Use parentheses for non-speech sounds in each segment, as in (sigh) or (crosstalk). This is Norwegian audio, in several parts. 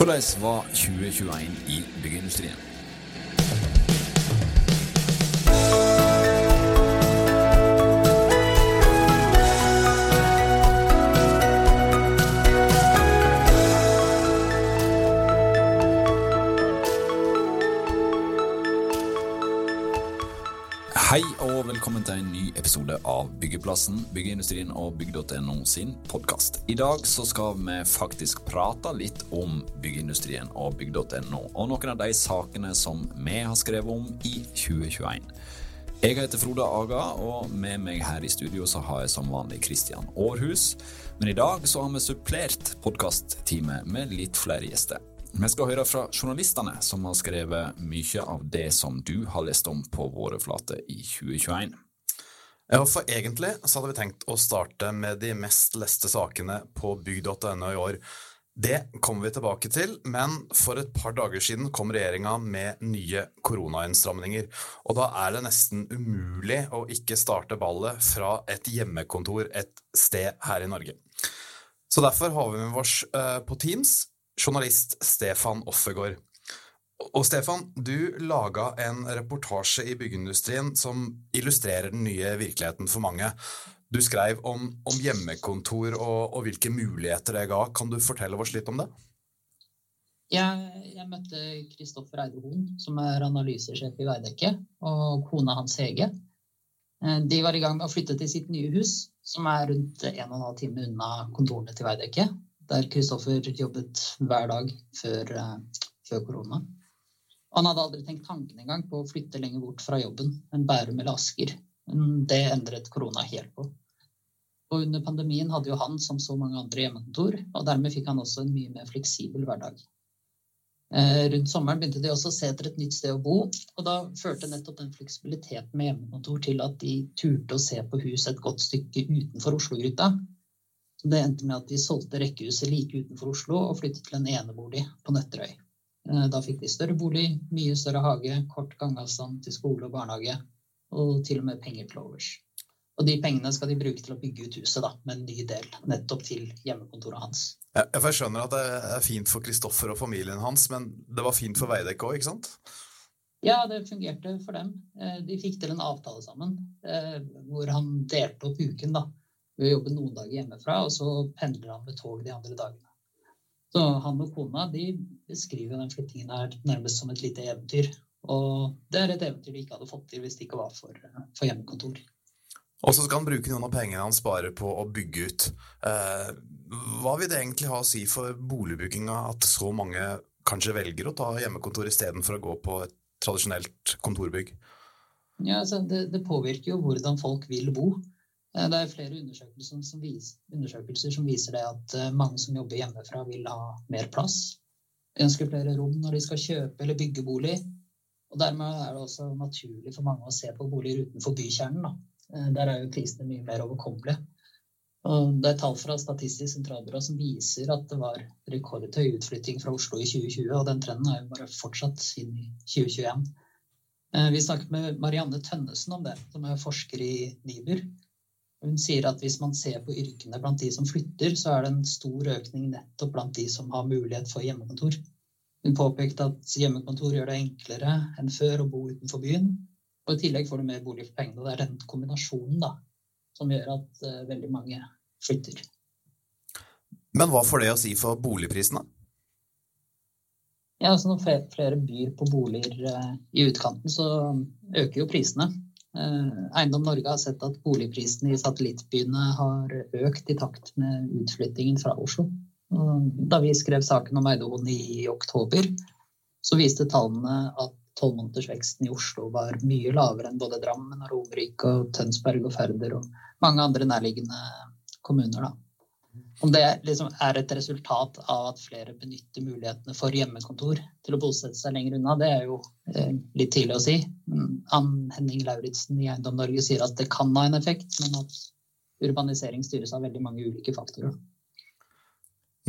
Hvordan var 2021 i byggeindustrien? Episode av Byggeplassen, byggeindustrien og bygg.no sin podkast. I dag så skal vi faktisk prate litt om byggeindustrien og bygg.no, og noen av de sakene som vi har skrevet om i 2021. Jeg heter Frode Aga, og med meg her i studio så har jeg som vanlig Kristian Aarhus. Men i dag så har vi supplert podkastteamet med litt flere gjester. Vi skal høre fra journalistene som har skrevet mye av det som du har lest om på våre flater i 2021. Ja, for egentlig så hadde vi tenkt å starte med de mest leste sakene på bygg.no i år. Det kommer vi tilbake til, men for et par dager siden kom regjeringa med nye koronainnstramninger. Og da er det nesten umulig å ikke starte ballet fra et hjemmekontor et sted her i Norge. Så derfor har vi med oss uh, på Teams journalist Stefan Offegård. Og Stefan, du laga en reportasje i byggeindustrien som illustrerer den nye virkeligheten for mange. Du skrev om, om hjemmekontor og, og, hvilke muligheter det ga. Kan du fortelle oss litt om det? Jeg, jeg møtte Kristoffer Eide Hoen, som er analysesjef i Veidekke, og kona hans Hege. Eh, de var i gang med å flytte til sitt nye hus, som er rundt 1 12 time unna kontorene til Veidekke der Kristoffer jobbet hver dag før, uh, før korona. Han hadde aldri tenkt tanken engang på å flytte lenger bort fra jobben enn Bærum eller Asker. Det endret korona helt på. Og under pandemien hadde jo han, som så mange andre, hjemmekontor, og dermed fikk han også en mye mer fleksibel hverdag. Eh, rundt sommeren begynte de også å se etter et nytt sted å bo, og da førte nettopp den fleksibiliteten med hjemmekontor til at de turte å se på hus et godt stykke utenfor Oslo-gryta, det endte med at de solgte rekkehuset like utenfor Oslo og flyttet til en enebolig på Nøtterøy. Eh, da fikk de større bolig, mye større hage, kort gangavstand til skole og barnehage, og til og med penger til overs. Og de pengene skal de bruke til å bygge ut huset da, med en ny del, nettopp til hjemmekontoret hans. Ja, jeg skjønner at det er fint for Kristoffer og familien hans, men det var fint for Veidekke òg, ikke sant? Ja, det fungerte for dem. Eh, de fikk til en avtale sammen eh, hvor han delte opp uken. da ved å jobbe noen dager hjemmefra, og så pendler han med tog de andre dagene. Så han og kona de beskriver den flyttingen her nærmest som et lite eventyr. Og det er et eventyr de ikke hadde fått til hvis det ikke var for, for hjemmekontor. Og så skal han bruke noen av pengene han sparer på å bygge ut. Eh, hva vil det egentlig ha å si for boligbygginga at så mange kanskje velger å ta hjemmekontor istedenfor å gå på et tradisjonelt kontorbygg? Ja, altså det, det, påvirker jo hvordan folk vil bo. Eh, det er flere undersøkelser som, viser, undersøkelser som viser det at eh, mange som jobber hjemmefra, vil ha mer plass. De ønsker flere rom når de skal kjøpe eller bygge bolig. Og Dermed er det også naturlig for mange å se på boliger utenfor bykjernen. Da. Eh, der er jo prisene mye mer overkommelige. Og det er tall fra Statistisk sentralbyrå som viser at det var rekordhøy utflytting fra Oslo i 2020, og den trenden er jo bare fortsatt i 2021. Vi snakket med Marianne Tønnesen om det, som er forsker i NIBR. Hun sier at hvis man ser på yrkene blant de som flytter, så er det en stor økning nettopp blant de som har mulighet for hjemmekontor. Hun påpekte at hjemmekontor gjør det enklere enn før å bo utenfor byen. Og i tillegg får du mer bolig for pengene. Det er den kombinasjonen da, som gjør at uh, veldig mange flytter. Men hva får det å si for boligprisene? Ja, altså Når flere byr på boliger uh, i utkanten, så øker jo prisene. Eh, Eiendom Norge har sett at boligprisene i satellittbyene har økt i takt med utflyttingen fra Oslo. Da vi skrev saken om Eidoen i oktober, så viste tallene at tolvmånedersveksten i Oslo var mye lavere enn både Drammen, og Romerike, Tønsberg og Færder og mange andre nærliggende kommuner. Da. Om det liksom er et resultat av at flere benytter mulighetene for hjemmekontor til å bosette seg lenger unna, det er jo eh, litt tidlig å si. Ann Henning Lauritzen i Eiendom Norge sier at det kan ha en effekt, men at urbanisering styres av veldig mange ulike faktorer.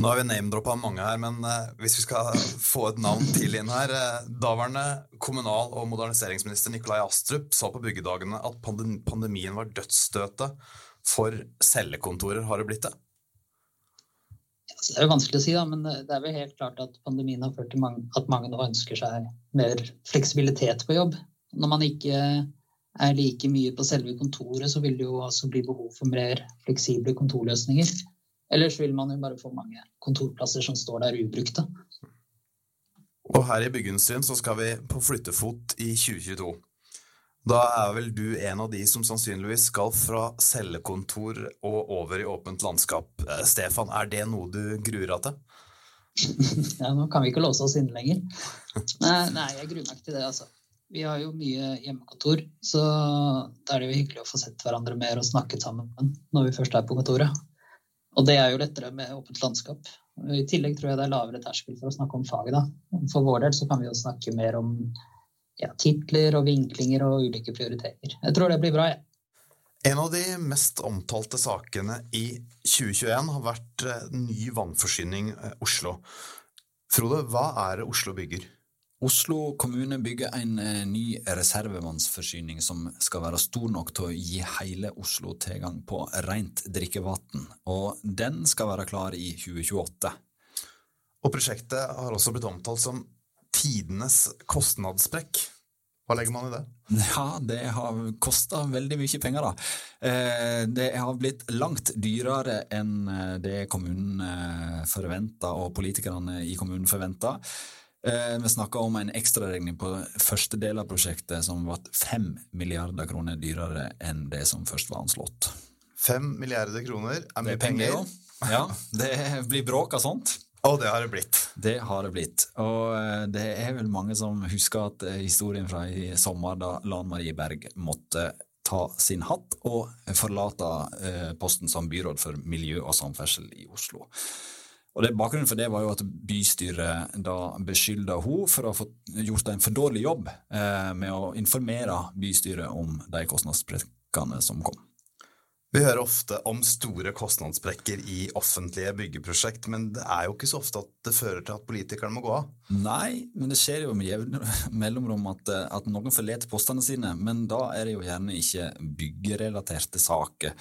Nå har vi name-droppa mange her, men uh, hvis vi skal få et navn til inn her uh, Daværende kommunal- og moderniseringsminister Nikolai Astrup sa på byggedagene at pandemien var dødsstøtet for cellekontorer. Har det blitt det? Det er jo vanskelig å si, da, men det er vel helt klart at pandemien har ført til at mange nå ønsker seg mer fleksibilitet på jobb. Når man ikke er like mye på selve kontoret, så vil det jo også bli behov for mer fleksible kontorløsninger. Ellers vil man jo bare få mange kontorplasser som står der ubrukte. Og her i byggeindustrien så skal vi på flyttefot i 2022. Da er vel du en av de som sannsynligvis skal fra cellekontor og over i åpent landskap. Eh, Stefan, er det noe du gruer deg til? (laughs) ja, nå kan vi ikke låse oss inne lenger. Nei, nei, jeg gruer meg ikke til det, altså. Vi har jo mye hjemmekontor, så da er det jo hyggelig å få sett hverandre mer og snakket sammen når vi først er på kontoret. Og det er jo lettere med åpent landskap. I tillegg tror jeg det er lavere terskel for å snakke om faget. da. For vår del så kan vi jo snakke mer om ja, titler og vinklinger og ulike prioriteringer. Jeg tror det blir bra, jeg. Ja. En av de mest omtalte sakene i 2021 har vært eh, ny vannforsyning eh, Oslo. Frode, hva er det Oslo bygger? Oslo kommune bygger en eh, ny reservevannsforsyning som skal være stor nok til å gi hele Oslo tilgang på rent drikkevann, og den skal være klar i 2028. Og prosjektet har også blitt omtalt som tidenes kostnadssprekk. Hva legger man i det? Ja, det har kosta veldig mye penger, da. Eh, det har blitt langt dyrere enn eh, det kommunen eh, forventa, og politikerne i kommunen forventa. Vi snakka om en ekstraregning på første del av prosjektet som ble fem milliarder kroner dyrere enn det som først var anslått. Fem milliarder kroner er mye penger. penger ja, det blir bråk av sånt. Og det har det blitt. Det har det blitt. Og eh, det er vel mange som husker at eh, historien fra i sommer da Lan Marie Berg måtte ta sin hatt og forlate eh, posten som byråd for miljø og samferdsel i Oslo. Og det, Bakgrunnen for det var jo at bystyret da beskylda hun for å ha gjort en for dårlig jobb med å informere bystyret om de kostnadssprekkene som kom. Vi hører ofte om store kostnadssprekker i offentlige byggeprosjekt, men det er jo ikke så ofte at det fører til at politikerne må gå av? Nei, men det skjer jo med jevne (laughs) mellomrom at, at, noen forlater postene sine, men da er det jo gjerne ikke byggerelaterte saker.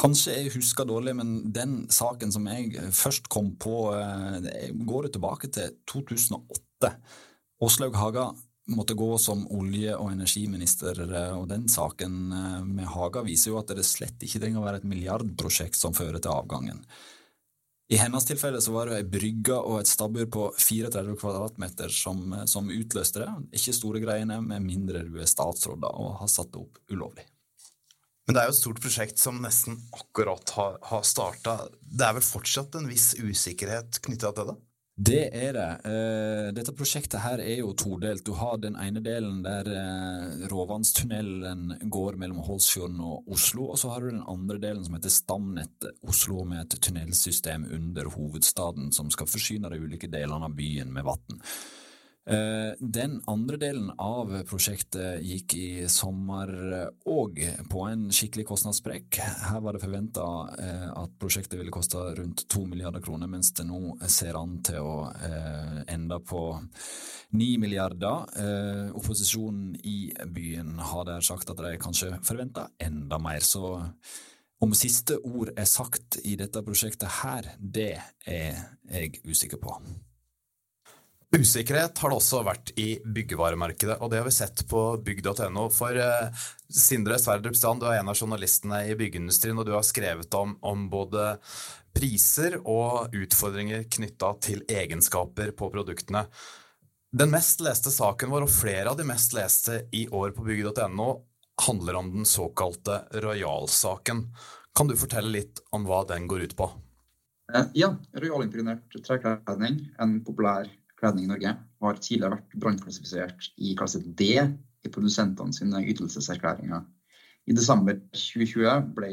Kanskje jeg husker dårlig, men den saken som jeg først kom på, eh, går jo tilbake til 2008. Åslaug Haga måtte gå som olje- og energiminister, eh, og den saken eh, med Haga viser jo at det slett ikke trenger å være et milliardprosjekt som fører til avgangen. I hennes tilfelle så var det ei brygge og et stabbur på 34 kvadratmeter som, eh, som, utløste det. Ikke store greiene, med mindre du er statsråd og har satt det opp ulovlig. Men det er jo et stort prosjekt som nesten akkurat har, har starta. Det er vel fortsatt en viss usikkerhet knytta til det? Det er det. Eh, dette prosjektet her er jo todelt. Du har den ene delen der eh, Råvannstunnelen går mellom Holsfjorden og Oslo, og så har du den andre delen som heter Stamnett Oslo, med et tunnelsystem under hovedstaden som skal forsyne de ulike delene av byen med vann. Eh, den andre delen av prosjektet gikk i sommer òg på en skikkelig kostnadssprekk. Her var det forventa eh, at prosjektet ville koste rundt to milliarder kroner, mens det nå ser an til å eh, ende på ni milliarder. Opposisjonen i byen har der sagt at de kanskje forventa enda mer. så om siste ord er sagt i dette prosjektet her, det er jeg usikker på. Usikkerhet har det også vært i byggevaremarkedet, og det har vi sett på bygg.no. For eh, Sindre Sverdrup Strand, du er en av journalistene i byggeindustrien, og du har skrevet om, om både priser og utfordringer knytta til egenskaper på produktene. Den mest leste saken vår, og flere av de mest leste i år på bygg.no, handler om den såkalte Royal-saken. Kan du fortelle litt om hva den går ut på? Eh, ja, royalimpregnert trekledning, en populær kledning i Norge har tidligere vært brannklassifisert i klasse D i produsentene sine ytelseserklæringer. I desember 2020 ble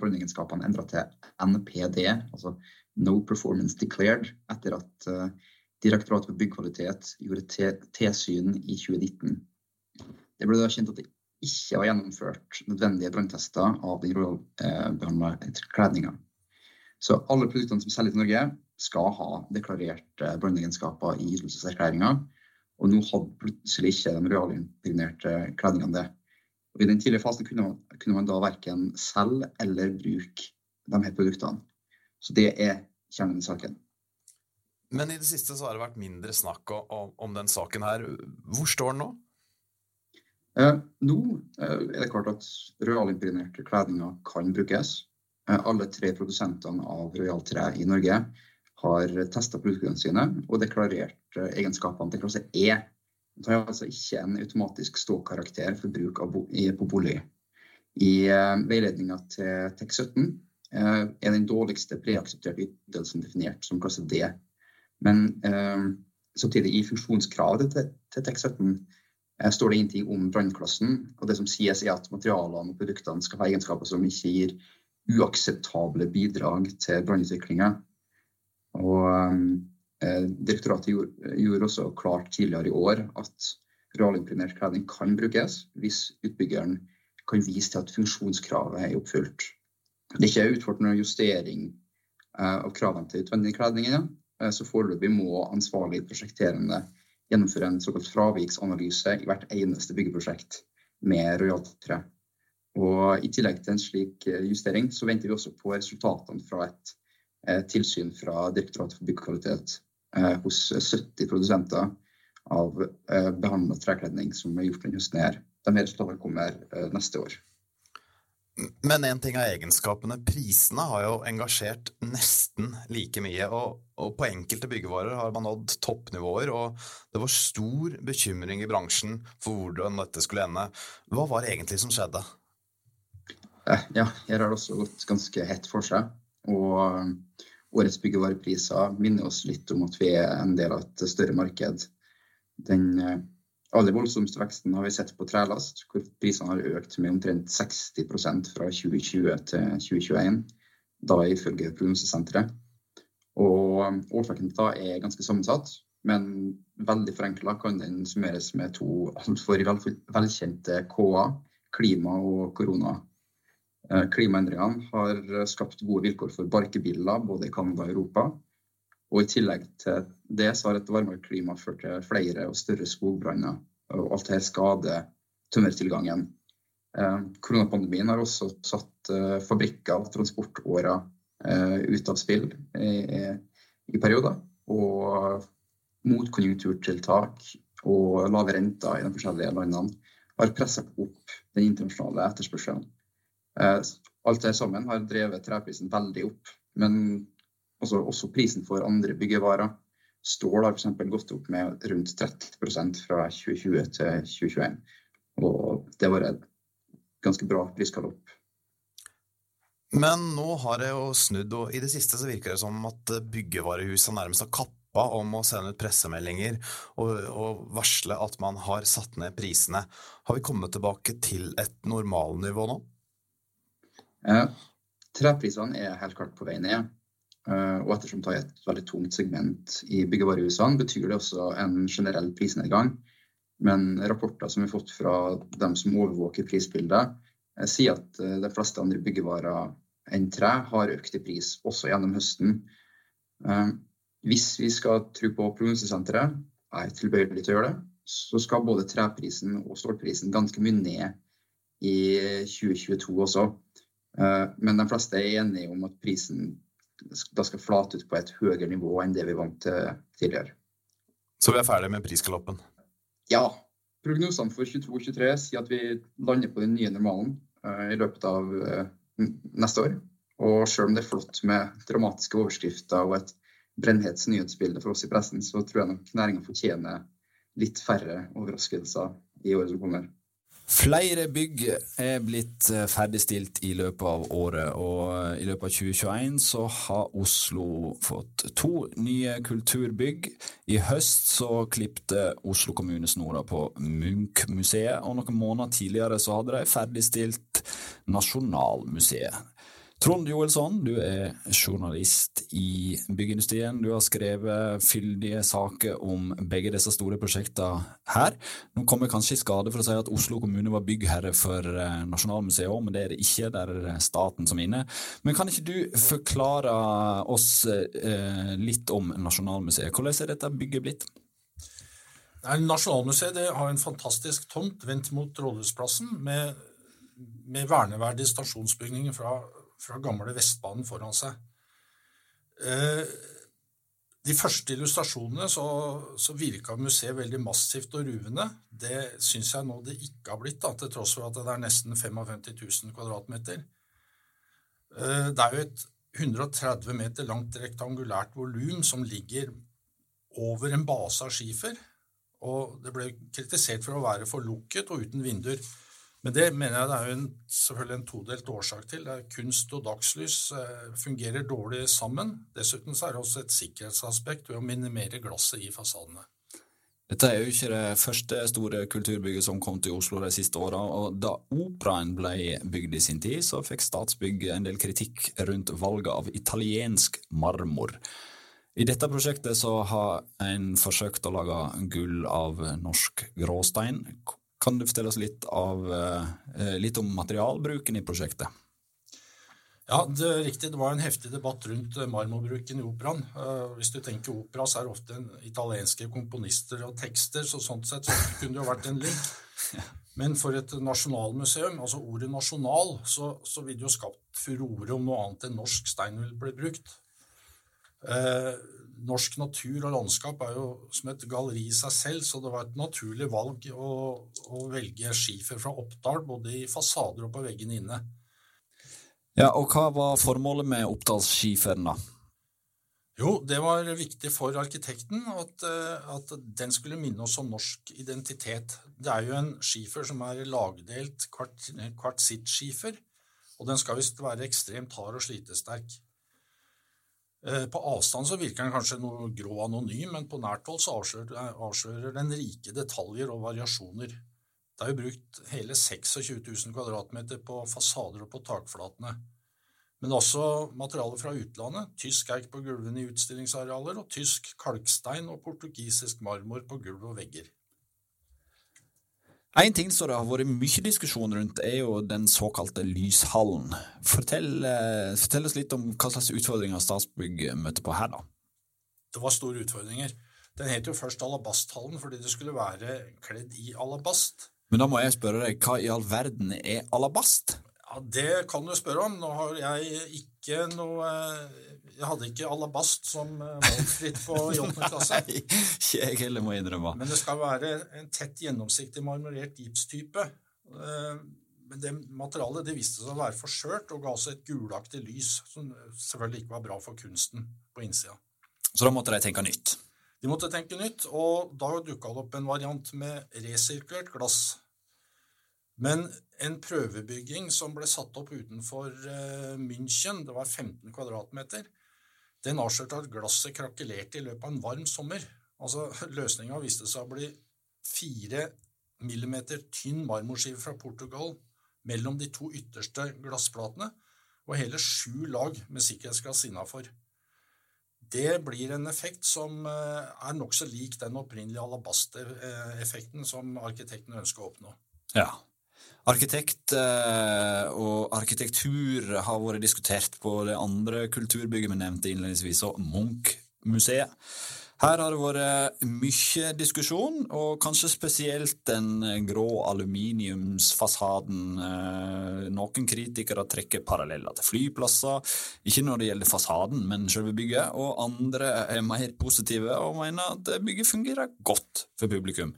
brannegenskapene endra til NPD, altså No Performance Declared, etter at uh, Direktoratet for byggkvalitet gjorde tilsyn i 2019. Det ble da kjent at det ikke var gjennomført nødvendige branntester av den royalbehandla uh, kledninga. Så alle produktene som selges i Norge, skal ha deklarerte brannegenskaper i ytelseserklæringa. Og nå hadde plutselig ikke de realimpregnerte kledningene det. Og I den tidlige fasen kunne man, kunne man da verken selge eller bruke de her produktene. Så det er kjernen i saken. Men i det siste så har det vært mindre snakk om, om den saken her. Hvor står den nå? Eh, nå eh, er det klart at royalimpregnerte kledninger kan brukes. Eh, alle tre produsentene av royaltre i Norge har testa produktene sine og deklarert eh, egenskapene til klasse E. Det har altså ikke en automatisk ståkarakter for bruk bo på bolig. I eh, veiledninga til TEK17 eh, er den dårligste preaksepterte ytelsen definert som klasse D. Men eh, samtidig, i funksjonskravet til, til TEK17 eh, står det ingenting om brannklassen. Og det som sies, er at materialene og produktene skal ha egenskaper som ikke gir uakseptable bidrag til brannutviklinga. Og eh, Direktoratet gjorde, også klart tidligere i år at realimprimert kledning kan brukes hvis utbyggeren kan vise til at funksjonskravet er oppfylt. Det er ikke utført noen justering eh, av kravene til utvendig kledning. Ja. Eh, så foreløpig må ansvarlig prosjekterende gjennomføre en såkalt fraviksanalyse i hvert eneste byggeprosjekt med rojaltre. Og I tillegg til en slik eh, justering, så venter vi også på resultatene fra et eh, tilsyn fra Direktoratet for byggkvalitet hos 70 produsenter av behandla trekledning som er gjort denne høsten. her. De resultatene kommer neste år. Men én ting er egenskapene. Prisene har jo engasjert nesten like mye. Og, og, på enkelte byggevarer har man nådd toppnivåer, og det var stor bekymring i bransjen for hvordan dette skulle ende. Hva var det egentlig som skjedde? Eh, ja, her har det også gått ganske hett for seg. Og um, årets byggevarepriser minner oss litt om at vi er en del av et større marked. Den eh, aller voldsomste veksten har vi sett på trelast, hvor prisene har økt med omtrent 60% fra 2020 til 2021. Da ifølge prognosesenteret. Og årsaken til det er ganske sammensatt, men veldig forenkla kan den summeres med to altfor velkjente K-er, klima og korona. Eh, klimaendringene har skapt gode vilkår for barkebiler både i Canada og Europa. Og I tillegg til det så har et varmere klima ført til flere og større skogbranner. Og alt dette skader tømmertilgangen. Eh, koronapandemien har også satt eh, fabrikker og transportårer eh, ut av spill i, i perioder. Og motkonjunkturtiltak og lave renter i de forskjellige landene har presset opp den internasjonale etterspørselen. Alt det sammen har drevet treprisen veldig opp. Men også, også prisen for andre byggevarer. Stål har f.eks. gått opp med rundt 30% fra 2020 til 2021. Og det var et ganske bra prisgalopp. Men nå har det jo snudd, og i det siste så virker det som at byggevarehusene nærmest har kappa om å sende ut pressemeldinger og, og, varsle at man har satt ned prisene. Har vi kommet tilbake til et normalnivå nå? Eh, treprisene er helt klart på vei ned. Eh, og ettersom det er et veldig tungt segment i byggevarehusene, betyr det også en generell prisnedgang. Men rapporter som vi har fått fra dem som overvåker prisbildet, eh, sier at de fleste andre byggevarer enn tre har økt i pris, også gjennom høsten. Hvis vi skal tro på prognosesenteret, er tilbøyelig til å gjøre det, så skal både treprisen og stålprisen ganske mye ned i 2022 også. Men de fleste er enige om at prisen da skal flate ut på et høyere nivå enn det vi vant til tidligere. Så vi er ferdig med prisgaloppen? Ja. Prognosene for 22 og 23 sier at vi lander på den nye normalen uh, i løpet av uh, neste år. Og selv om det er flott med dramatiske overskrifter og et brennhets nyhetsbilde for oss i pressen, så tror jeg nok næringa fortjener litt færre overraskelser i året som kommer. Flere bygg er blitt eh, ferdigstilt i løpet av året, og eh, i løpet av 2021 så har Oslo fått to nye kulturbygg. I høst så klipte Oslo kommune snora på Munch-museet, og noen måneder tidligere så hadde de ferdigstilt Nasjonalmuseet. Trond Joelsson, du er journalist i byggeindustrien. Du har skrevet fyldige saker om begge disse store prosjektene her. Nå kommer kanskje i skade for å si at Oslo kommune var byggherre for eh, Nasjonalmuseet òg, men det er det ikke. Der er staten som er inne. Men kan ikke du forklare oss eh, litt om Nasjonalmuseet? Hvordan er dette bygget blitt? Nasjonalmuseet har en fantastisk tomt vendt mot Rådhusplassen, med, med verneverdige stasjonsbygninger fra fra gamle Vestbanen foran seg. Eh, de første illustrasjonene så, så virka museet veldig massivt og ruvende. Det syns jeg nå det ikke har blitt, da, til tross for at det er nesten 55 000 kvadratmeter. Eh, det er jo et 130 meter langt rektangulært volum som ligger over en base av skifer. Og det ble kritisert for å være for lukket og uten vinduer. Men det mener jeg det er jo en, selvfølgelig en todelt årsak til. kunst og dagslys eh, fungerer dårlig sammen. Dessuten så er det også et sikkerhetsaspekt ved å minimere glasset i fasadene. Dette er jo ikke det første store kulturbygget som kom til Oslo de siste åra. Da operaen ble bygd i sin tid, så fikk Statsbygg en del kritikk rundt valget av italiensk marmor. I dette prosjektet så har en forsøkt å lage gull av norsk gråstein. Kan du fortelle oss litt, av, eh, litt om materialbruken i prosjektet? Ja, det er riktig. Det var en heftig debatt rundt eh, marmorbruken i operaen. Eh, hvis du tenker opera, så er det ofte italienske komponister og tekster, så sånn sett så kunne det jo vært en link. Men for et nasjonalmuseum, altså ordet nasjonal, så, så ville det jo skapt furore om noe annet enn norsk stein ville blitt brukt. Norsk natur og landskap er jo som et galleri i seg selv, så det var et naturlig valg å, å velge skifer fra Oppdal, både i fasader og på veggene inne. Ja, og hva var formålet med Oppdalsskiferen, da? Jo, det var viktig for arkitekten at, eh, at, den skulle minne oss om norsk identitet. Det er jo en skifer som er lagdelt kvart, kvartsittskifer, og den skal visst være ekstremt hard og slitesterk. Eh, på avstand så virker den kanskje noe grå anonym, men på nært hold så avslører, avslører, den rike detaljer og variasjoner. Det er jo brukt hele 26 000 kvadratmeter på fasader og på takflatene. Men også materialer fra utlandet, tysk eik på gulvene i utstillingsarealer, og tysk kalkstein og portugisisk marmor på gulv og vegger. En ting som det har vært mye diskusjon rundt, er jo den såkalte lyshallen. Fortell, eh, fortell, oss litt om hva slags utfordringer Statsbygg møtte på her, da. Det var store utfordringer. Den het jo først Alabasthallen fordi det skulle være kledd i alabast. Men da må jeg spørre deg, hva i all verden er alabast? Ja, Det kan du spørre om. Nå har jeg ikke noe jeg hadde ikke alabast som eh, valgfritt på (laughs) i åttende klasse. Nei, ikke jeg heller, må innrømme. Men det skal være en tett, gjennomsiktig marmorert gipstype. Eh, men det materialet det viste seg å være for skjørt og ga også et gulaktig lys, som selvfølgelig ikke var bra for kunsten på innsida. Så da måtte de tenke nytt? De måtte tenke nytt, og da dukka det opp en variant med resirkulert glass. Men en prøvebygging som ble satt opp utenfor eh, München, det var 15 kvadratmeter, den avslørte at glasset krakelerte i løpet av en varm sommer. Altså, Løsninga viste seg å bli fire millimeter tynn marmorskive fra Portugal mellom de to ytterste glassplatene og hele sju lag med sikkerhetsglass innafor. Det blir en effekt som eh, er nokså lik den opprinnelige alabastereffekten som arkitekten ønsker å oppnå. Ja, Arkitekt eh, og arkitektur har vært diskutert på det andre kulturbygget vi nevnte innledningsvis, og Munch-museet. Her har det vært mye diskusjon, og kanskje spesielt den grå aluminiumsfasaden. Eh, noen kritikere trekker paralleller til flyplasser, ikke når det gjelder fasaden, men selve bygget, og andre er mer positive og mener at bygget fungerer godt for publikum.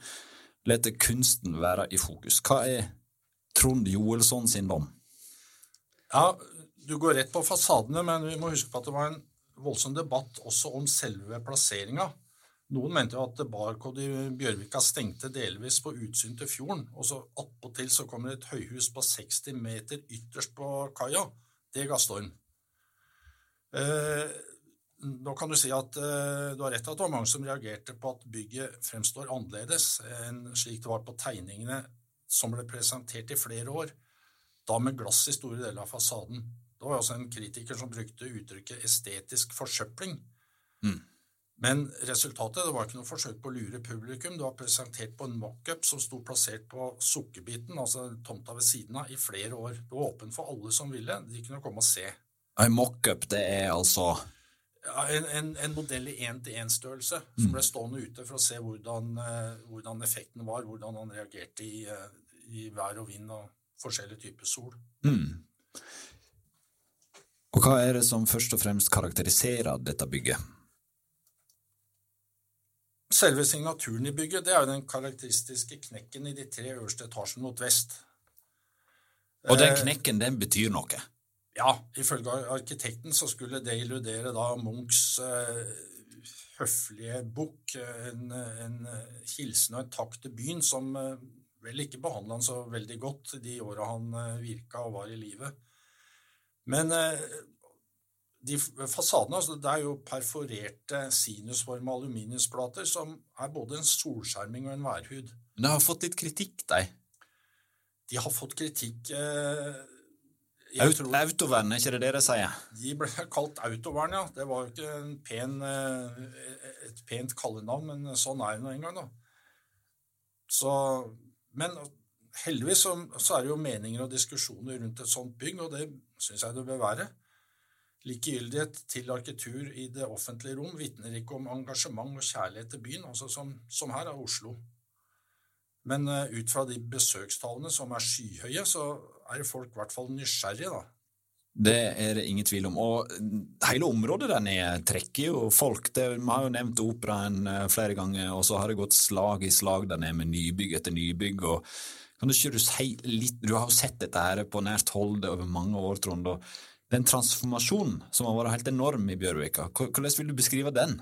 La kunsten være i fokus. Hva er Trond Joelsson sin dom? Ja, du går rett på fasadene, men vi må huske på at det var en voldsom debatt også om selve plasseringa. Noen mente jo at Barcode i Bjørvika stengte delvis på utsyn til fjorden, og så attpåtil så kommer et høyhus på 60 meter ytterst på kaia. Det ga storm. Eh, nå kan du si at eh, du har rett i at det var mange som reagerte på at bygget fremstår annerledes enn slik det var på tegningene som ble presentert i flere år, da med glass i store deler av fasaden. Det var også en kritiker som brukte uttrykket estetisk forsøpling. Mm. Men resultatet det var ikke noe forsøk på å lure publikum. Det var presentert på en mockup som sto plassert på Sukkerbiten, altså tomta ved siden av, i flere år. Det var åpent for alle som ville. De kunne komme og se. En mockup, det er altså en, en, en, modell i én-til-én-størrelse som ble stående ute for å se hvordan, uh, hvordan effekten var, hvordan han reagerte i, uh, i, vær og vind og forskjellige typer sol. Mm. Og hva er det som først og fremst karakteriserer dette bygget? Selve signaturen i bygget det er jo den karakteristiske knekken i de tre øverste etasjene mot vest. Og den Eh, knekken, den betyr noe. Ja, ifølge arkitekten så skulle det illudere da Munchs eh, høflige bukk, eh, en, en eh, hilsen og en takk til byen, som vel ikke behandla han så veldig godt de åra han virka og var i live. Men de fasadene, altså det er jo perforerte sinusforma aluminiumsplater som er både en solskjerming og en værhud. Men det har fått litt kritikk, de. De har fått kritikk eh, tror- Autovern, er ikke det det de sier? De ble kalt autovern, ja. Det var jo ikke en pen, eh, et pent kallenavn, men sånn er det nå engang, da. Så, men heldigvis så, så er det jo meninger og diskusjoner rundt et sånt bygg, og det syns jeg det bør være. Likegyldighet til arkitektur i det offentlige rom vitner ikke om engasjement og kjærlighet til byen, altså som, som her er Oslo. Men eh, ut fra de besøkstallene som er skyhøye, så er folk i hvert fall nysgjerrige, da. Det er det ingen tvil om. Og hele området der nede trekker jo folk. Det, vi har jo nevnt operaen eh, flere ganger, og så har det gått slag i slag der nede med nybygg etter nybygg. og kan du ikke si litt, du har jo sett dette her på nært hold over mange år, Trond. og Den transformasjonen som har vært helt enorm i Bjørvika, hvordan vil du beskrive den?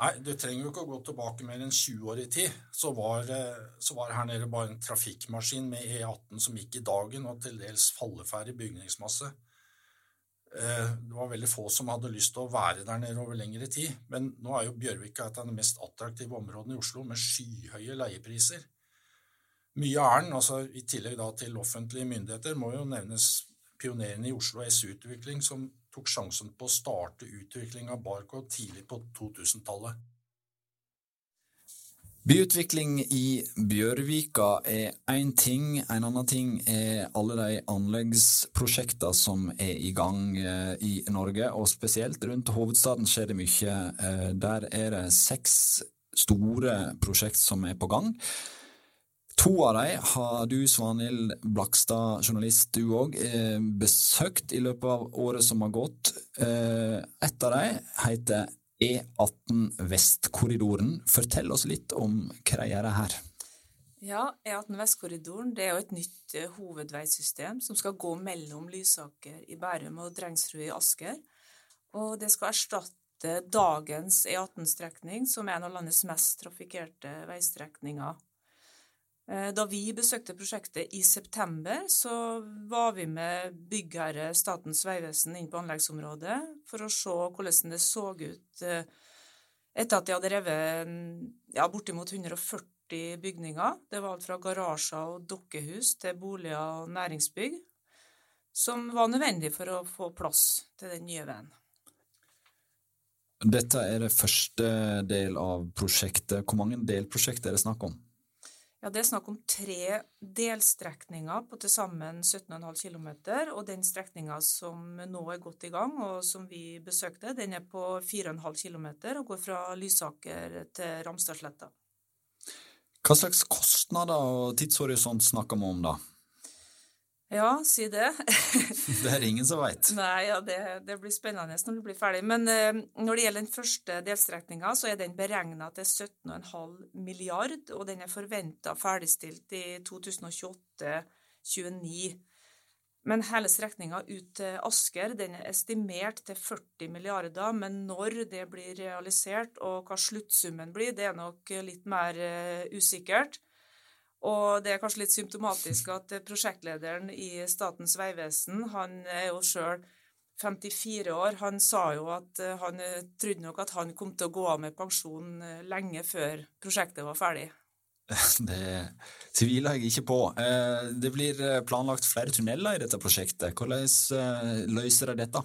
Nei, du trenger jo ikke å gå tilbake mer enn 20 år i tid. Så var, eh, så var her nede bare en trafikkmaskin med E18 som gikk i dagen, og til dels falleferdig bygningsmasse. Eh, Det var veldig få som hadde lyst til å være der nede over lengre tid. Men nå er jo Bjørvika et av de mest attraktive områdene i Oslo, med skyhøye leiepriser. Mye av den, altså i tillegg da til offentlige myndigheter, må jo nevnes pionerene i Oslo S-utvikling, som tok sjansen på å starte utvikling av Barcode tidlig på 2000-tallet. Byutvikling i Bjørvika er én ting, en annen ting er alle de anleggsprosjektene som er i gang eh, i Norge, og spesielt rundt hovedstaden skjer det mye. Eh, der er det seks store prosjekt som er på gang. To av dem har du, Svanhild Blakstad, journalist, du òg, eh, besøkt i løpet av året som har gått. Ett Et av dem heter E18 Vestkorridoren. Fortell oss litt om hva gjør her. Ja, E18 Vestkorridoren det er jo et nytt eh, hovedveisystem som skal gå mellom Lysaker i Bærum og Drengsrud i Asker. Og det skal erstatte dagens E18-strekning, som er en av landets mest trafikkerte veistrekninger. Eh, Da vi besøkte prosjektet i september, så var vi med byggherre Statens vegvesen inn på anleggsområdet for å se hvordan det så ut eh, etter at de hadde revet mm, ja, bortimot 140 bygninger. Det var alt fra garasjer og dokkehus til boliger og næringsbygg, som var nødvendig for å få plass til den nye veien. Dette er det første del av prosjektet. Hvor mange delprosjekter er det snakk om? Ja, Det er snakk om tre delstrekninger på til sammen 17,5 km. Og den strekninga som nå er godt i gang, og som vi besøkte, den er på 4,5 km og går fra Lysaker til Ramstadsletta. Hva slags kostnader og tidshorisont snakker vi om da? Ja, si det. (laughs) Det er ingen som veit. Nei, ja, det, det blir spennende når det blir ferdig. Men eh, når det gjelder den første delstrekninga, så er den beregna til 17,5 milliard, og den er forventa ferdigstilt i 2028-2029. Men hele strekninga ut til Asker den er estimert til 40 milliarder, men når det blir realisert og hva sluttsummen blir, det er nok litt mer eh, usikkert. Og det er kanskje litt symptomatisk at prosjektlederen i Statens vegvesen, han er jo sjøl 54 år, han sa jo at eh, han eh, trodde nok at han kom til å gå av med pensjon eh, lenge før prosjektet var ferdig. (laughs) Det tviler jeg ikke på. Eh, Det blir eh, planlagt flere tunneler i dette prosjektet. Hvordan eh, løser de dette?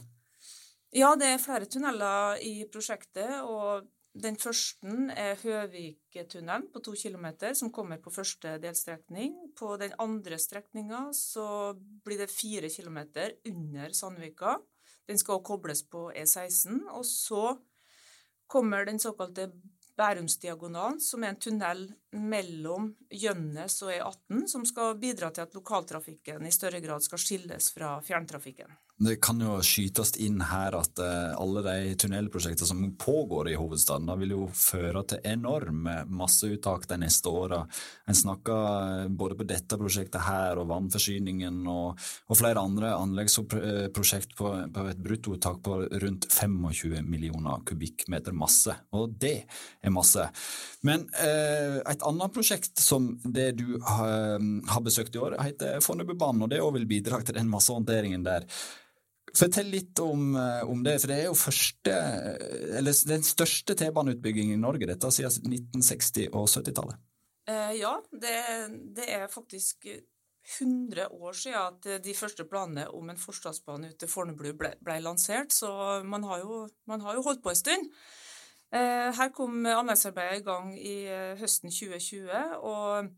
Ja, det er flere tunneler i prosjektet, og den første er Høviktunnelen på to kilometer, som kommer på første delstrekning. På den andre strekninga så blir det fire kilometer under Sandvika. Den skal kobles på E16. Og så kommer den såkalte Bærumsdiagonalen, som er en tunnel mellom Gjønnes og E18, som skal bidra til at lokaltrafikken i større grad skal skilles fra fjerntrafikken. Det kan jo skytes inn her at uh, alle de tunnelprosjektene som pågår i hovedstaden, vil jo føre til enorme masseuttak de neste åra. En snakker eh, både på dette prosjektet her og vannforsyningen og, og flere andre anleggsprosjekt på, på et bruttouttak på rundt 25 millioner kubikkmeter masse. Og det er masse. Men eh, et annet prosjekt som det du har, har besøkt i år, heter Fornebubanen, og det òg vil bidra til den massehåndteringen der. Fortell litt om, eh, om, det, for det er jo første, eh, eller den største T-baneutbyggingen i Norge, dette siden 1960- og 70-tallet. Eh, ja, det, det, er faktisk 100 år siden at de første planene om en forstadsbane ut til Fornebu ble, ble, lansert, så man har, jo, man har, jo, holdt på en stund. Eh, her kom anleggsarbeidet i gang i eh, høsten 2020, og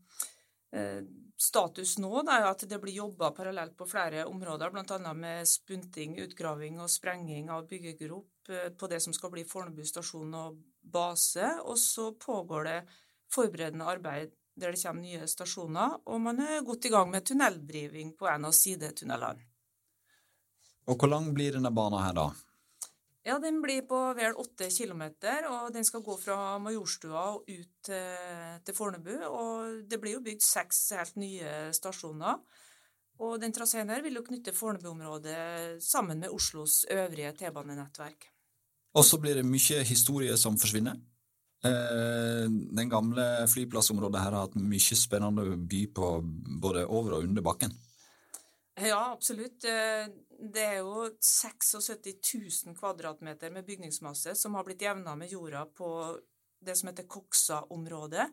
Status nå er at det blir jobba parallelt på flere områder, bl.a. med spunting, utgraving og sprenging av byggegrop eh, på det som skal bli Fornebu stasjon og base. Og så pågår det forberedende arbeid der det kommer nye stasjoner, og man er godt i gang med tunneldriving på en av sidetunnelene. Og hvor lang blir denne banen her, da? Ja, Den blir på vel åtte kilometer, og den skal gå fra Majorstua og ut til, Fornebu. Og det blir jo bygd seks helt nye stasjoner. Og den traseen her vil jo knytte Fornebu-området sammen med Oslos øvrige T-banenettverk. Og så blir det mye historie som forsvinner. Eh, den gamle flyplassområdet her har hatt mye spennende by på både over og under bakken. Ja, absolutt. Eh, det er jo 76 000 kvadratmeter med bygningsmasse som har blitt jevna med jorda på det som heter Koksa-området.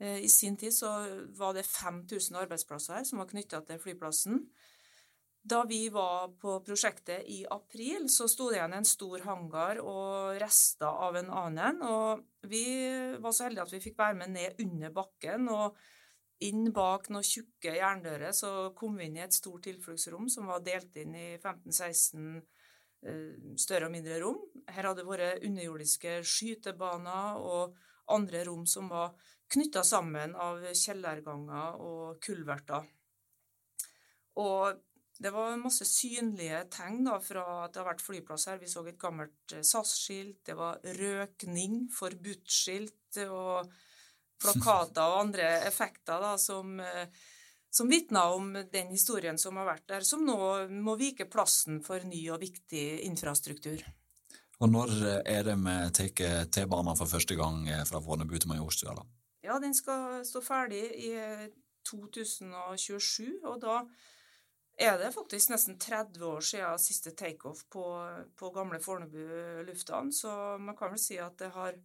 Eh, I sin tid så var det 5000 arbeidsplasser her som var knytta til flyplassen. Da vi var på prosjektet i april, så sto det igjen en stor hangar og rester av en annen. Og vi var så heldige at vi fikk være med ned under bakken. og inn bak noen tjukke jerndører så kom vi inn i et stort tilfluktsrom som var delt inn i 15-16 eh, større og mindre rom. Her hadde det vært underjordiske skytebaner og andre rom som var knytta sammen av kjellerganger og kulverter. Og det var masse synlige tegn da, fra at det har vært flyplass her. Vi så et gammelt SAS-skilt, det var røkning, forbudt-skilt og plakater og andre effekter da, som, eh, som vitner om den historien som har vært der, som nå må vike plassen for ny og viktig infrastruktur. Og når er det vi tar T-banen for første gang fra Fornebu til Majorstua? da? Ja, den skal stå ferdig i 2027, og da er det faktisk nesten 30 år siden siste takeoff på, på gamle Fornebu lufthavn, så man kan vel si at det har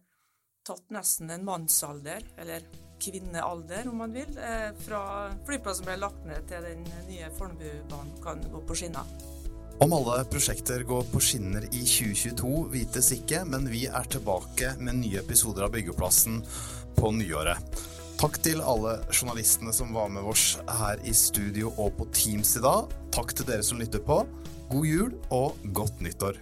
tatt nesten en mannsalder, eller kvinnealder om man vil, eh, fra flyplassen ble lagt ned til den nye Fornebubanen kan gå på skinner. Om alle prosjekter går på skinner i 2022 vites ikke, men vi er tilbake med nye episoder av Byggeplassen på nyåret. Takk til alle journalistene som var med oss her i studio og på Teams i dag. Takk til dere som lytter på. God jul og godt nyttår.